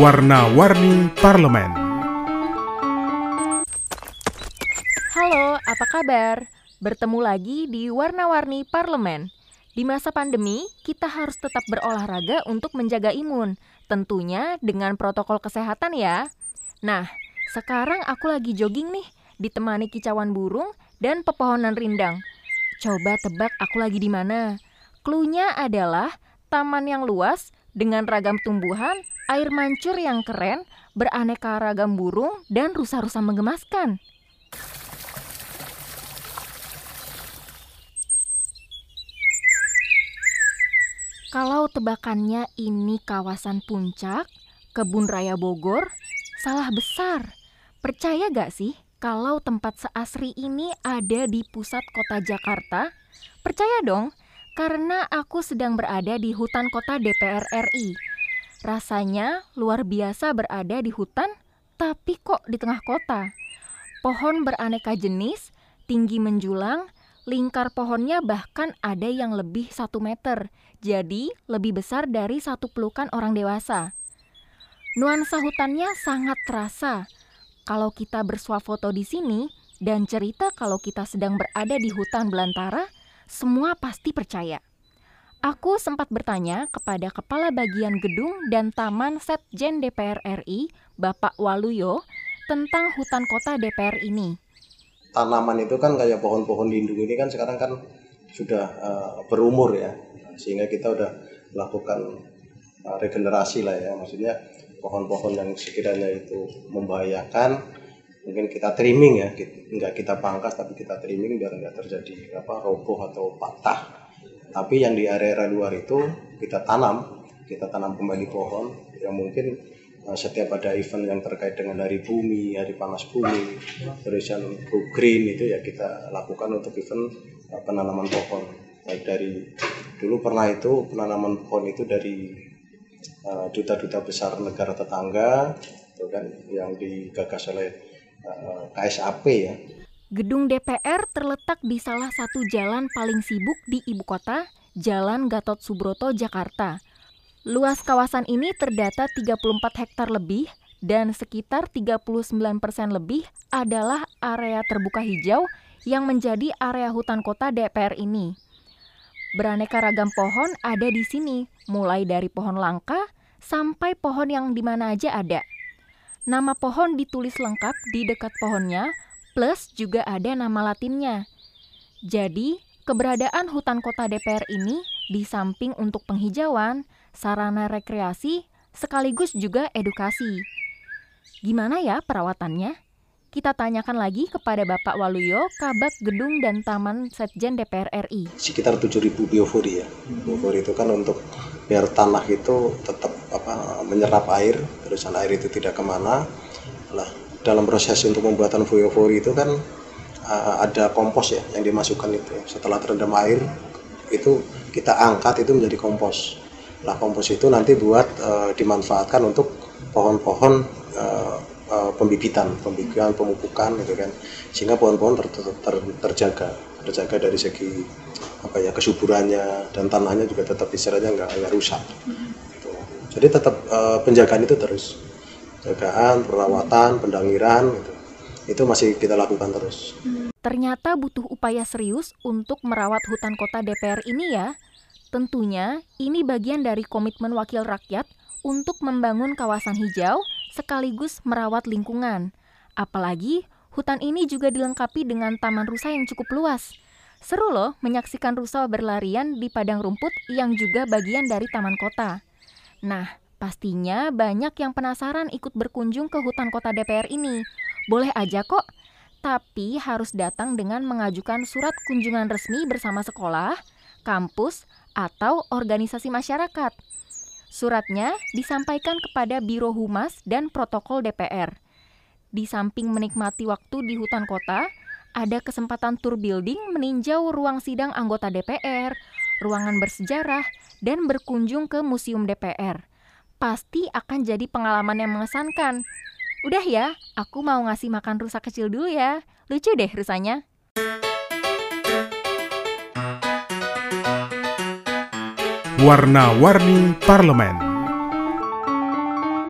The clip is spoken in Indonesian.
Warna-warni Parlemen. Halo, apa kabar? Bertemu lagi di Warna-warni Parlemen. Di masa pandemi, kita harus tetap berolahraga untuk menjaga imun, tentunya dengan protokol kesehatan ya. Nah, sekarang aku lagi jogging nih, ditemani kicauan burung dan pepohonan rindang. Coba tebak aku lagi di mana? Klunya adalah taman yang luas dengan ragam tumbuhan, air mancur yang keren, beraneka ragam burung, dan rusa-rusa menggemaskan. Kalau tebakannya ini kawasan puncak, kebun raya Bogor, salah besar. Percaya gak sih kalau tempat seasri ini ada di pusat kota Jakarta? Percaya dong, karena aku sedang berada di hutan kota DPR RI. Rasanya luar biasa berada di hutan, tapi kok di tengah kota. Pohon beraneka jenis, tinggi menjulang, lingkar pohonnya bahkan ada yang lebih satu meter, jadi lebih besar dari satu pelukan orang dewasa. Nuansa hutannya sangat terasa. Kalau kita bersuah foto di sini dan cerita kalau kita sedang berada di hutan belantara, semua pasti percaya. Aku sempat bertanya kepada Kepala Bagian Gedung dan Taman Setjen DPR RI, Bapak Waluyo, tentang hutan kota DPR ini. Tanaman itu kan kayak pohon-pohon lindung ini kan sekarang kan sudah uh, berumur ya, sehingga kita udah melakukan uh, regenerasi lah ya, maksudnya pohon-pohon yang sekiranya itu membahayakan mungkin kita trimming ya. Nggak kita pangkas tapi kita trimming biar nggak terjadi apa roboh atau patah tapi yang di area-area luar itu kita tanam kita tanam kembali pohon yang mungkin uh, setiap ada event yang terkait dengan hari bumi hari panas bumi tulisan go green itu ya kita lakukan untuk event uh, penanaman pohon baik dari dulu pernah itu penanaman pohon itu dari uh, duta-duta uh, besar negara tetangga itu kan yang digagas oleh Eh, KSAP ya. Gedung DPR terletak di salah satu jalan paling sibuk di ibu kota, Jalan Gatot Subroto, Jakarta. Luas kawasan ini terdata 34 hektar lebih dan sekitar 39 persen lebih adalah area terbuka hijau yang menjadi area hutan kota DPR ini. Beraneka ragam pohon ada di sini, mulai dari pohon langka sampai pohon yang di mana aja ada. Nama pohon ditulis lengkap di dekat pohonnya, plus juga ada nama latinnya. Jadi, keberadaan hutan kota DPR ini di samping untuk penghijauan, sarana rekreasi, sekaligus juga edukasi. Gimana ya perawatannya? Kita tanyakan lagi kepada Bapak Waluyo, Kabak Gedung dan Taman Setjen DPR RI. Sekitar 7.000 biofori ya. Biofori itu kan untuk biar tanah itu tetap apa menyerap air terusan air itu tidak ke mana lah dalam proses untuk pembuatan biofori itu kan uh, ada kompos ya yang dimasukkan itu. Setelah terendam air itu kita angkat itu menjadi kompos. Lah kompos itu nanti buat uh, dimanfaatkan untuk pohon-pohon uh, uh, pembibitan pembibitan pemupukan gitu kan. Sehingga pohon-pohon ter, ter, ter, terjaga. Terjaga dari segi apa ya kesuburannya dan tanahnya juga tetap istilahnya nggak nggak rusak. Gitu. jadi tetap uh, penjagaan itu terus penjagaan perawatan pendangiran gitu. Itu masih kita lakukan terus. Ternyata butuh upaya serius untuk merawat hutan kota DPR ini ya. Tentunya ini bagian dari komitmen wakil rakyat untuk membangun kawasan hijau sekaligus merawat lingkungan. Apalagi hutan ini juga dilengkapi dengan taman rusa yang cukup luas. Seru loh menyaksikan rusa berlarian di padang rumput yang juga bagian dari taman kota. Nah, pastinya banyak yang penasaran ikut berkunjung ke hutan kota DPR ini. Boleh aja kok, tapi harus datang dengan mengajukan surat kunjungan resmi bersama sekolah, kampus, atau organisasi masyarakat. Suratnya disampaikan kepada Biro Humas dan Protokol DPR. Di samping menikmati waktu di hutan kota, ada kesempatan tour building meninjau ruang sidang anggota DPR, ruangan bersejarah, dan berkunjung ke Museum DPR. Pasti akan jadi pengalaman yang mengesankan. Udah ya, aku mau ngasih makan rusa kecil dulu ya. Lucu deh rusanya. Warna-warni Parlemen